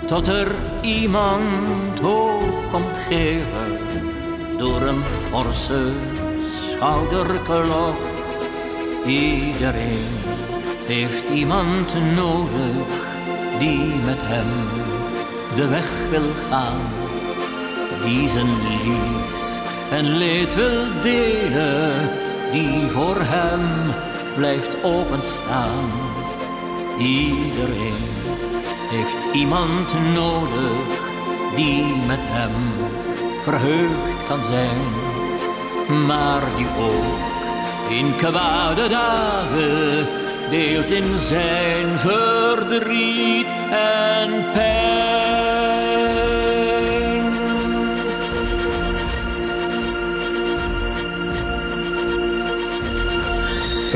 Tot er iemand hoop komt geven door een forse schouderklop. Iedereen heeft iemand nodig die met hem de weg wil gaan, die zijn lief en leed wil delen, die voor hem blijft openstaan. Iedereen heeft iemand nodig die met hem verheugd kan zijn, maar die ook in kwade dagen deelt in zijn verdriet en pijn.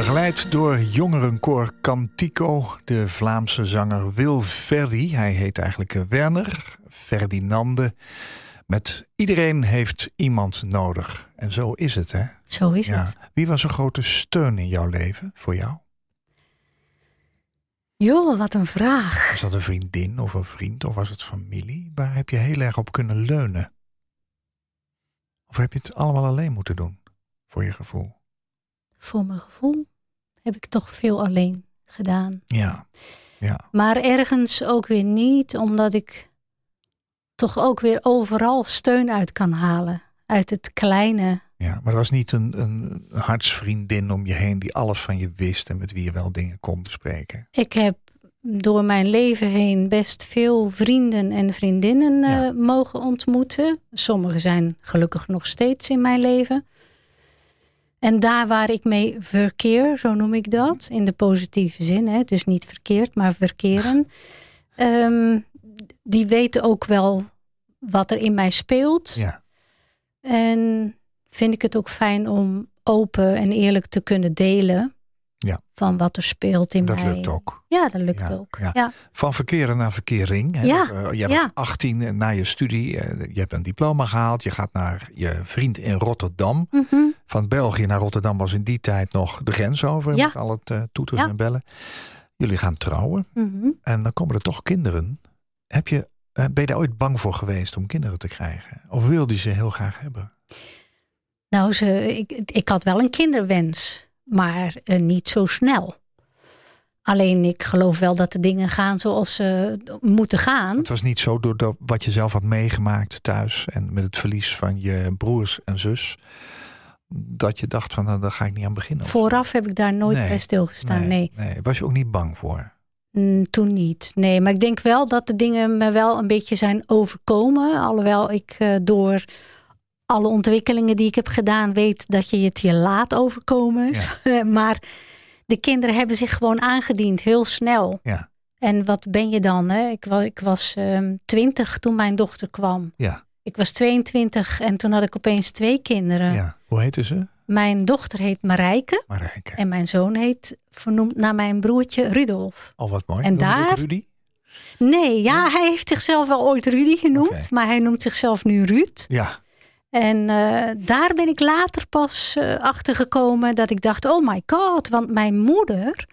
Begeleid door jongerenkoor Cantico, de Vlaamse zanger Wil Verdi. Hij heet eigenlijk Werner Ferdinande. Met iedereen heeft iemand nodig. En zo is het, hè?
Zo is
Ja.
het.
Wie was een grote steun in jouw leven, voor jou?
Joh, wat een vraag.
Was dat een vriendin of een vriend of was het familie? Waar heb je heel erg op kunnen leunen? Of heb je het allemaal alleen moeten doen, voor je gevoel?
Voor mijn gevoel heb ik toch veel alleen gedaan.
Ja, ja,
Maar ergens ook weer niet, omdat ik toch ook weer overal steun uit kan halen. Uit het kleine.
ja. Maar er was niet een, een hartsvriendin om je heen die alles van je wist en met wie je wel dingen kon bespreken.
Ik heb door mijn leven heen best veel vrienden en vriendinnen eh, mogen ontmoeten. Sommige zijn gelukkig nog steeds in mijn leven. En daar waar ik mee verkeer, zo noem ik dat, in de positieve zin, hè, dus niet verkeerd, maar verkeren, ehm, die weten ook wel wat er in mij speelt.
Ja,
En vind ik het ook fijn om open en eerlijk te kunnen delen
Ja.
van wat er speelt in
dat
mij.
lukt ook.
Ja, dat lukt
Ja,
ook.
ja.
Ja.
Van verkeren naar verkering. Hè?
Ja,
Dat, eh, jij was
ja.
18 en na je studie. eh, je hebt een diploma gehaald. Je gaat naar je vriend in Rotterdam.
Mhm.
Van België naar Rotterdam was in die tijd nog de grens over.
Ja.
Met al het eh, toeters
Ja.
en bellen. Jullie gaan trouwen.
Mhm.
En dan komen er toch kinderen. Heb je, eh, ben je daar ooit bang voor geweest om kinderen te krijgen? Of wilde je ze heel graag hebben?
Nou, ze, ik, ik had wel een kinderwens, maar eh, niet zo snel. Alleen ik geloof wel dat de dingen gaan zoals ze moeten gaan.
Het was niet zo door dat- wat je zelf had meegemaakt thuis. En met het verlies van je broers en zus. dat je dacht van nou, daar ga ik niet aan beginnen?
Vooraf heb ik daar nooit
Nee,
bij stilgestaan. Nee,
nee. Was je ook niet bang voor?
Mm, toen niet. Nee, maar ik denk wel dat de dingen me wel een beetje zijn overkomen. Alhoewel ik eh, door alle ontwikkelingen die ik heb gedaan weet dat je het je laat overkomen. maar de kinderen hebben zich gewoon aangediend, heel snel.
Ja.
En wat ben je dan? Hè? Ik, wa- ik was ehm, twintig toen mijn dochter kwam.
Ja,
Ik was 22 en toen had ik opeens twee kinderen.
ja. Hoe heette ze?
Mijn dochter heet Marijke
Marijke.
en mijn zoon heet vernoemd naar mijn broertje Rudolf.
Oh, wat mooi.
En daar-
Rudy?
Nee, ja, hij heeft zichzelf wel ooit Rudy genoemd, maar hij noemt zichzelf nu Ruud.
Ja,
En eh, daar ben ik later pas eh, achter gekomen dat ik dacht: oh my god, want mijn moeder,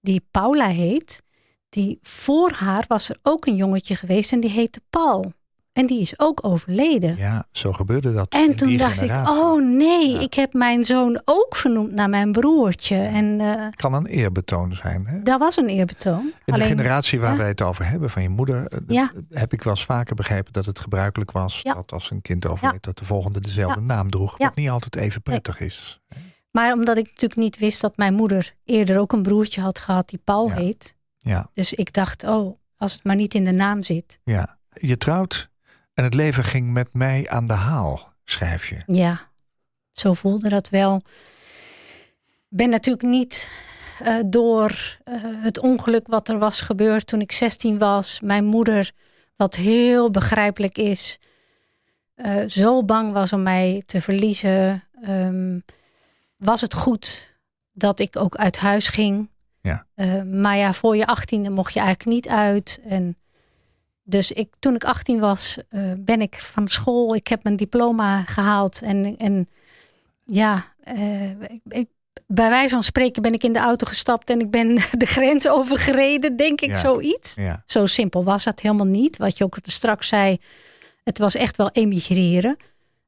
die Paula heet, die voor haar was er ook een jongetje geweest en die heette Paul. En die is ook overleden.
ja, zo gebeurde dat.
En toen dacht
generatie.
ik, oh nee,
Ja.
ik heb mijn zoon ook vernoemd naar mijn broertje. En eh
kan een eerbetoon zijn. Hè?
dat was een eerbetoon.
In de generatie waar
ja.
wij het over hebben van je moeder, eh, heb ik wel eens vaker begrepen dat het gebruikelijk was dat als een kind overleed, dat de volgende dezelfde naam droeg. Wat niet altijd even prettig is.
Maar omdat ik natuurlijk niet wist dat mijn moeder eerder ook een broertje had gehad die Paul heet.
Ja,
Dus ik dacht, oh, als het maar niet in de naam zit.
ja. Je trouwt en het leven ging met mij aan de haal, schrijf je.
Ja, zo voelde dat wel. Ik ben natuurlijk niet eh, door eh, het ongeluk wat er was gebeurd toen ik 16 was. Mijn moeder, wat heel begrijpelijk is, eh, zo bang was om mij te verliezen. ehm, was het goed dat ik ook uit huis ging.
Ja.
Maar ja, voor je achttiende mocht je eigenlijk niet uit. En dus ik, toen ik 18 was, eh, ben ik van school. Ik heb mijn diploma gehaald. En, en ja, eh, ik, ik, bij wijze van spreken ben ik in de auto gestapt en ik ben de grens overgereden, denk ik,
Ja.
zoiets.
Ja,
Zo simpel was dat helemaal niet. Wat je ook straks zei, het was echt wel emigreren.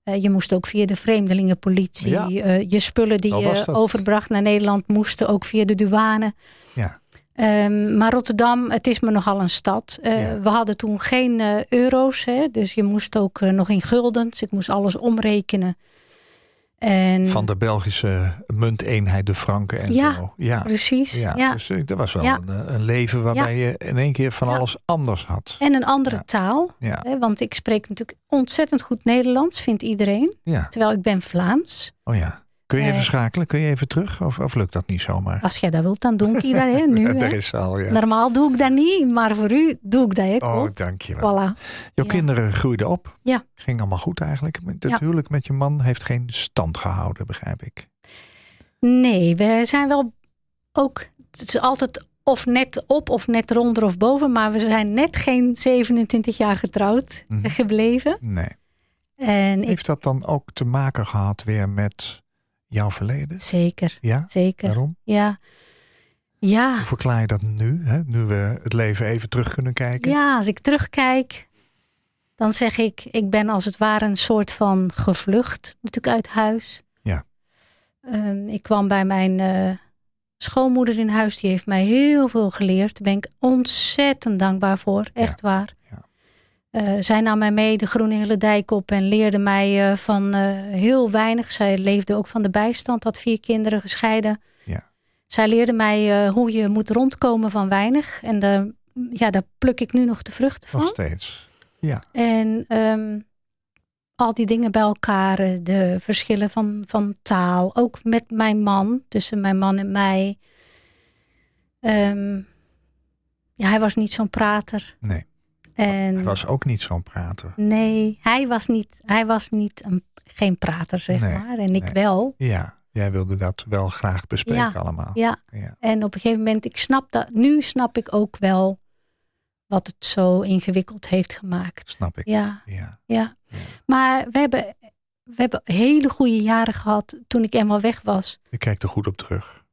Eh, je moest ook via de vreemdelingenpolitie.
Ja.
je spullen die je overbracht naar Nederland moesten ook via de douane.
ja,
Ehm, maar Rotterdam, het is me nogal een stad. Eh,
Ja.
We hadden toen geen eh, euro's, hè, dus je moest ook eh, nog in guldens. Ik moest alles omrekenen. En
van de Belgische munteenheid, de franken en
Ja,
zo. Ja,
precies,
ja.
ja.
Dus dat was wel een, een leven waarbij je in één keer van alles anders had.
En een andere taal.
Ja,
Hè, want ik spreek natuurlijk ontzettend goed Nederlands, vindt iedereen. Terwijl ik ben Vlaams.
Oh ja. Kun je even
Eh.
schakelen? Kun je even terug? Of, of lukt dat niet zomaar?
Als jij dat wilt, dan doe ik dat hè, nu. Hè.
is al, ja.
Normaal doe ik dat niet, maar voor u doe ik dat. Hè,
Oh,
Kop.
dankjewel.
Voilà.
Jouw
Ja.
kinderen groeiden op.
Ja.
Ging allemaal goed eigenlijk. Het
Ja.
huwelijk met je man heeft geen stand gehouden, begrijp ik.
Nee, we zijn wel ook. Het is altijd of net op of net ronder of boven. Maar we zijn net geen 27 jaar getrouwd
Mhm.
gebleven.
Nee.
En ik,
Heeft dat dan ook te maken gehad weer met jouw verleden?
zeker,
Ja?
zeker.
Waarom?
Ja. Ja.
Hoe verklaar je dat nu? Hè? Nu we het leven even terug kunnen kijken?
ja, als ik terugkijk, dan zeg ik: ik ben als het ware een soort van gevlucht, natuurlijk uit huis.
Ja.
Ehm, ik kwam bij mijn eh, schoonmoeder in huis, die heeft mij heel veel geleerd. Daar ben ik ontzettend dankbaar voor, echt waar.
Ja.
Eh, zij nam mij mee de Groeningelen op en leerde mij eh, van eh, heel weinig. Zij leefde ook van de bijstand, had vier kinderen gescheiden.
Ja.
Zij leerde mij hoe je moet rondkomen van weinig. En de, ja, daar pluk ik nu nog de vruchten van.
Nog steeds. Ja.
En ehm, al die dingen bij elkaar, de verschillen van, van taal, ook met mijn man, tussen mijn man en mij. Ehm, ja, hij was niet zo'n prater.
Nee.
En
Hij was ook niet zo'n prater.
nee, hij was niet, hij was niet een, geen prater, zeg
Nee,
maar. En ik
nee.
wel.
Ja, jij wilde dat wel graag bespreken
Ja,
allemaal.
Ja,
Ja.
en op een gegeven moment, ik snap dat, nu snap ik ook wel wat het zo ingewikkeld heeft gemaakt.
Snap ik.
Ja,
Ja.
ja.
Ja.
Maar we hebben, we hebben hele goede jaren gehad toen ik eenmaal weg was.
Ik kijk er goed op terug.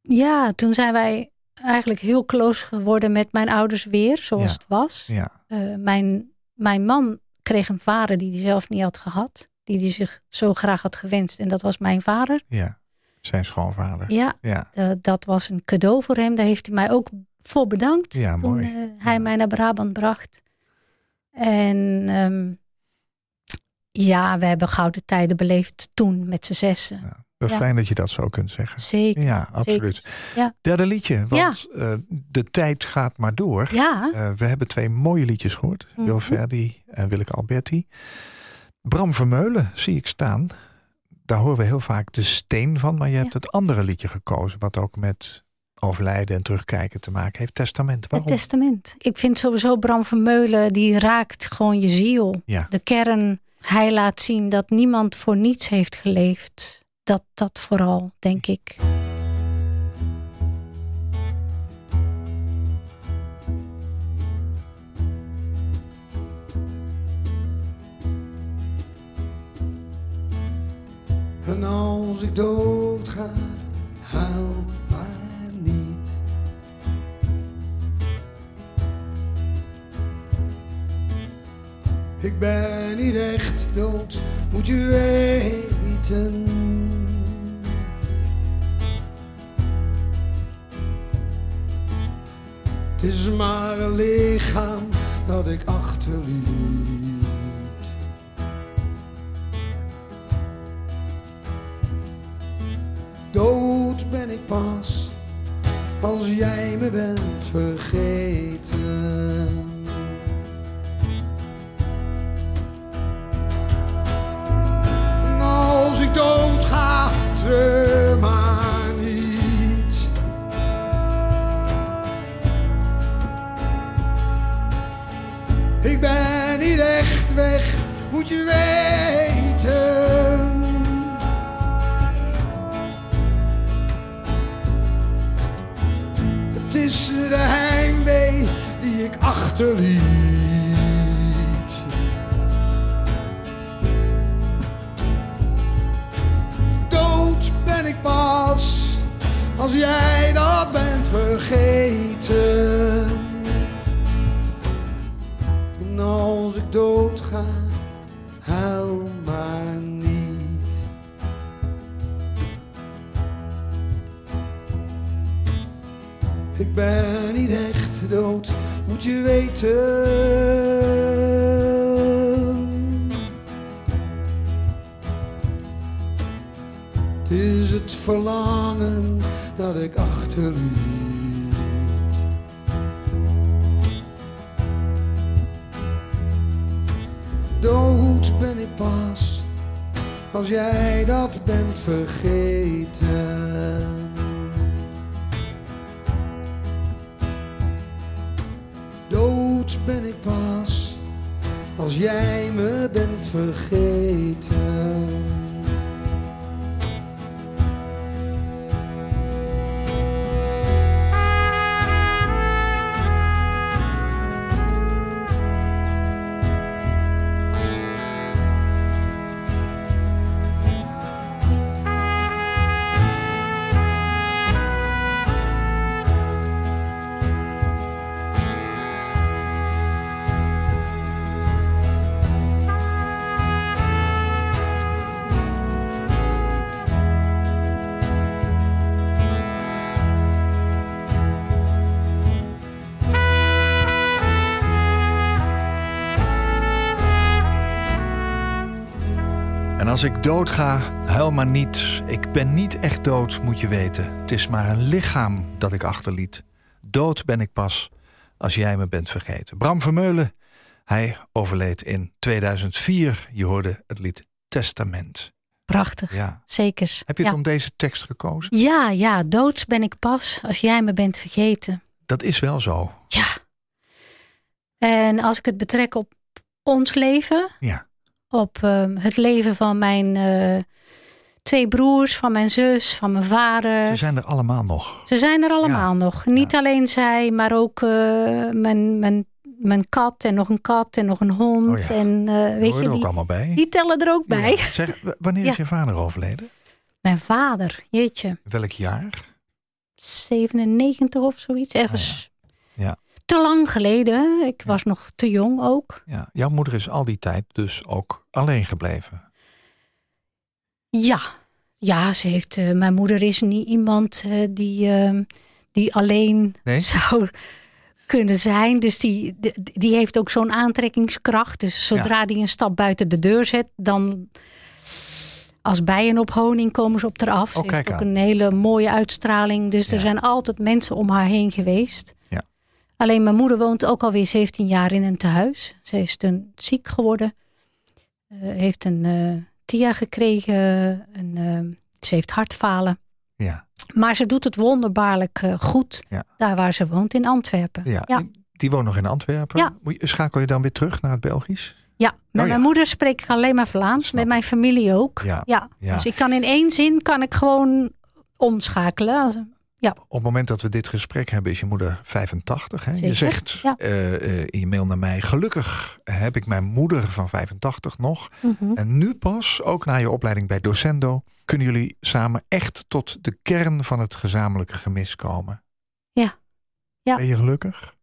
Ja, toen zijn wij eigenlijk heel close geworden met mijn ouders weer, zoals
Ja.
het was.
Ja.
Eh, mijn, mijn man kreeg een vader die hij zelf niet had gehad. Die hij zich zo graag had gewenst. En dat was mijn vader.
Ja. Zijn schoonvader.
Ja,
Ja.
dat was een cadeau voor hem. Daar heeft hij mij ook voor bedankt.
Ja,
toen
mooi.
eh, hij mij naar Brabant bracht. En ehm, Ja, we hebben gouden tijden beleefd toen met z'n zessen. Ja.
Fijn dat je dat zo kunt zeggen.
Zeker.
Ja, absoluut.
Ja.
Derde liedje, want eh, de tijd gaat maar door.
Ja,
Eh, we hebben twee mooie liedjes gehoord. Wil Verdi en Willeke Alberti. Bram Vermeulen zie ik staan. Daar horen we heel vaak de steen van. Maar je hebt het andere liedje gekozen. Wat ook met overlijden en terugkijken te maken heeft. Testament.
het
Waarom?
testament. Ik vind sowieso Bram Vermeulen, die raakt gewoon je ziel. De kern, hij laat zien dat niemand voor niets heeft geleefd. Dat, dat vooral, denk ik.
En als ik doodga, huil maar niet. Ik ben niet echt dood, moet je weten. Is maar een lichaam dat ik achterliet. Dood ben ik pas als jij me bent vergeten. Moet je weten. Het is de heimwee die ik achterliet. Dood ben ik pas als jij dat bent vergeten. Je weten. Het is het verlangen dat ik achterliet. Dood ben ik pas als jij dat bent vergeten. Ben ik pas als jij me bent vergeten.
Als ik doodga, huil maar niet. Ik ben niet echt dood, moet je weten. Het is maar een lichaam dat ik achterliet. Dood ben ik pas als jij me bent vergeten. Bram Vermeulen, hij overleed in 2004. Je hoorde het lied Testament.
Prachtig,
Ja.
zeker.
Heb je
ja.
het om deze tekst gekozen?
ja, ja, doods ben ik pas als jij me bent vergeten.
Dat is wel zo.
Ja. En als ik het betrek op ons leven,
Ja.
Op ehm, het leven van mijn eh, twee broers, van mijn zus, van mijn vader.
Ze zijn er allemaal nog.
Ze zijn er allemaal nog. Niet alleen zij, maar ook eh, mijn, mijn, mijn kat en nog een kat en nog een hond.
Oh ja.
En eh,
Weet
je,
er ook
die,
allemaal bij.
die tellen er ook bij.
Zeg, wanneer is je vader overleden?
Mijn vader, jeetje,
Welk jaar?
97 of zoiets. Ergens
Ah, Ja.
te lang geleden. Ik was nog te jong ook.
Ja. Jouw moeder is al die tijd dus ook alleen gebleven.
Ja, ja ze heeft, eh, mijn moeder is niet iemand eh, die, ehm, die alleen
Nee?
zou kunnen zijn. Dus die, die, die heeft ook zo'n aantrekkingskracht. Dus zodra die een stap buiten de deur zet, dan als bijen op honing komen ze op eraf.
Oh,
Ze heeft ook
aan.
een hele mooie uitstraling. Dus
Ja.
er zijn altijd mensen om haar heen geweest.
Ja.
Alleen mijn moeder woont ook alweer 17 jaar in een tehuis. Ze is toen ziek geworden. Eh, heeft een eh TIA gekregen. Een, eh, ze heeft hartfalen.
Ja,
Maar ze doet het wonderbaarlijk eh, goed.
Ja.
Daar waar ze woont, in Antwerpen.
ja.
Ja.
Die, woont nog in Antwerpen.
Ja.
Schakel je dan weer terug naar het Belgisch?
Ja, met
Oh ja.
mijn moeder spreek ik alleen maar Vlaams.
Snap
met mijn familie ook.
Ja.
Ja.
Ja.
Dus ik kan in één zin kan ik gewoon omschakelen. Als-
Op het moment dat we dit gesprek hebben, is je moeder 85. Hè? Je zegt
ja.
eh, eh, in je mail naar mij: Gelukkig heb ik mijn moeder van 85 nog.
Mhm.
En nu pas, ook na je opleiding bij Docendo, kunnen jullie samen echt tot de kern van het gezamenlijke gemis komen.
Ja. Ja.
Ben je gelukkig?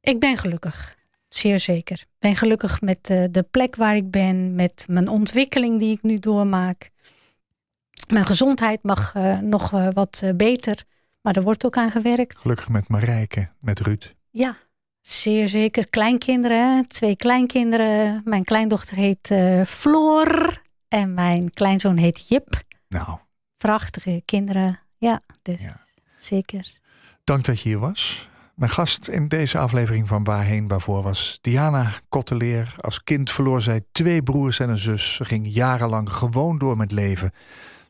Ik ben gelukkig. Zeer zeker. Ik ben gelukkig met eh, de plek waar ik ben. Met mijn ontwikkeling die ik nu doormaak. Mijn gezondheid mag nog wat beter. Maar er wordt ook aan gewerkt.
Gelukkig met Marijke, met Ruud.
Ja, zeer zeker. Kleinkinderen, twee kleinkinderen. Mijn kleindochter heet eh, Floor en mijn kleinzoon heet Jip.
Nou,
Prachtige kinderen. Ja, dus
Ja.
zeker.
dank dat je hier was. Mijn gast in deze aflevering van Waarheen Waarvoor was Diana Kotteleer. Als kind verloor zij twee broers en een zus. Ze ging jarenlang gewoon door met leven,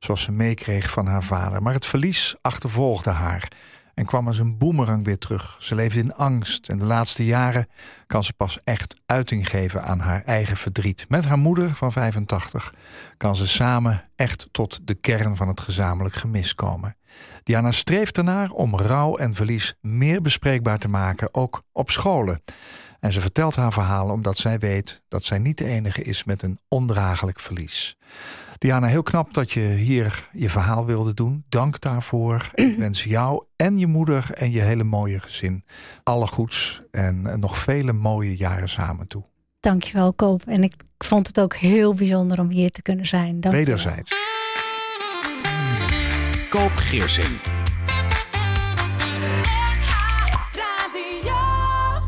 zoals ze meekreeg van haar vader. Maar het verlies achtervolgde haar en kwam als een boemerang weer terug. Ze leefde in angst en de laatste jaren kan ze pas echt uiting geven aan haar eigen verdriet. Met haar moeder van 85 kan ze samen echt tot de kern van het gezamenlijk gemis komen. Diana streeft ernaar om rouw en verlies meer bespreekbaar te maken, ook op scholen. En ze vertelt haar verhaal omdat zij weet dat zij niet de enige is met een ondraaglijk verlies. Diana, heel knap dat je hier je verhaal wilde doen. Dank daarvoor. Ik wens jou en je moeder en je hele mooie gezin alle goeds en nog vele mooie jaren samen toe.
Dankjewel, Koop. En ik vond het ook heel bijzonder om hier te kunnen zijn. Dank.
Wederzijds.
Koop Geersing.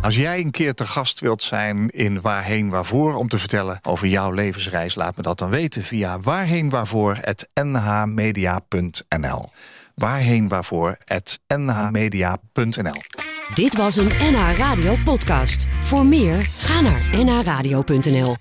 Als jij een keer te gast wilt zijn in Waarheen Waarvoor om te vertellen over jouw levensreis, laat me dat dan weten via waarheenwaarvoor@nhmedia.nl. Waarheenwaarvoor@nhmedia.nl.
Dit was een NH Radio podcast. Voor meer, ga naar nhradio.nl.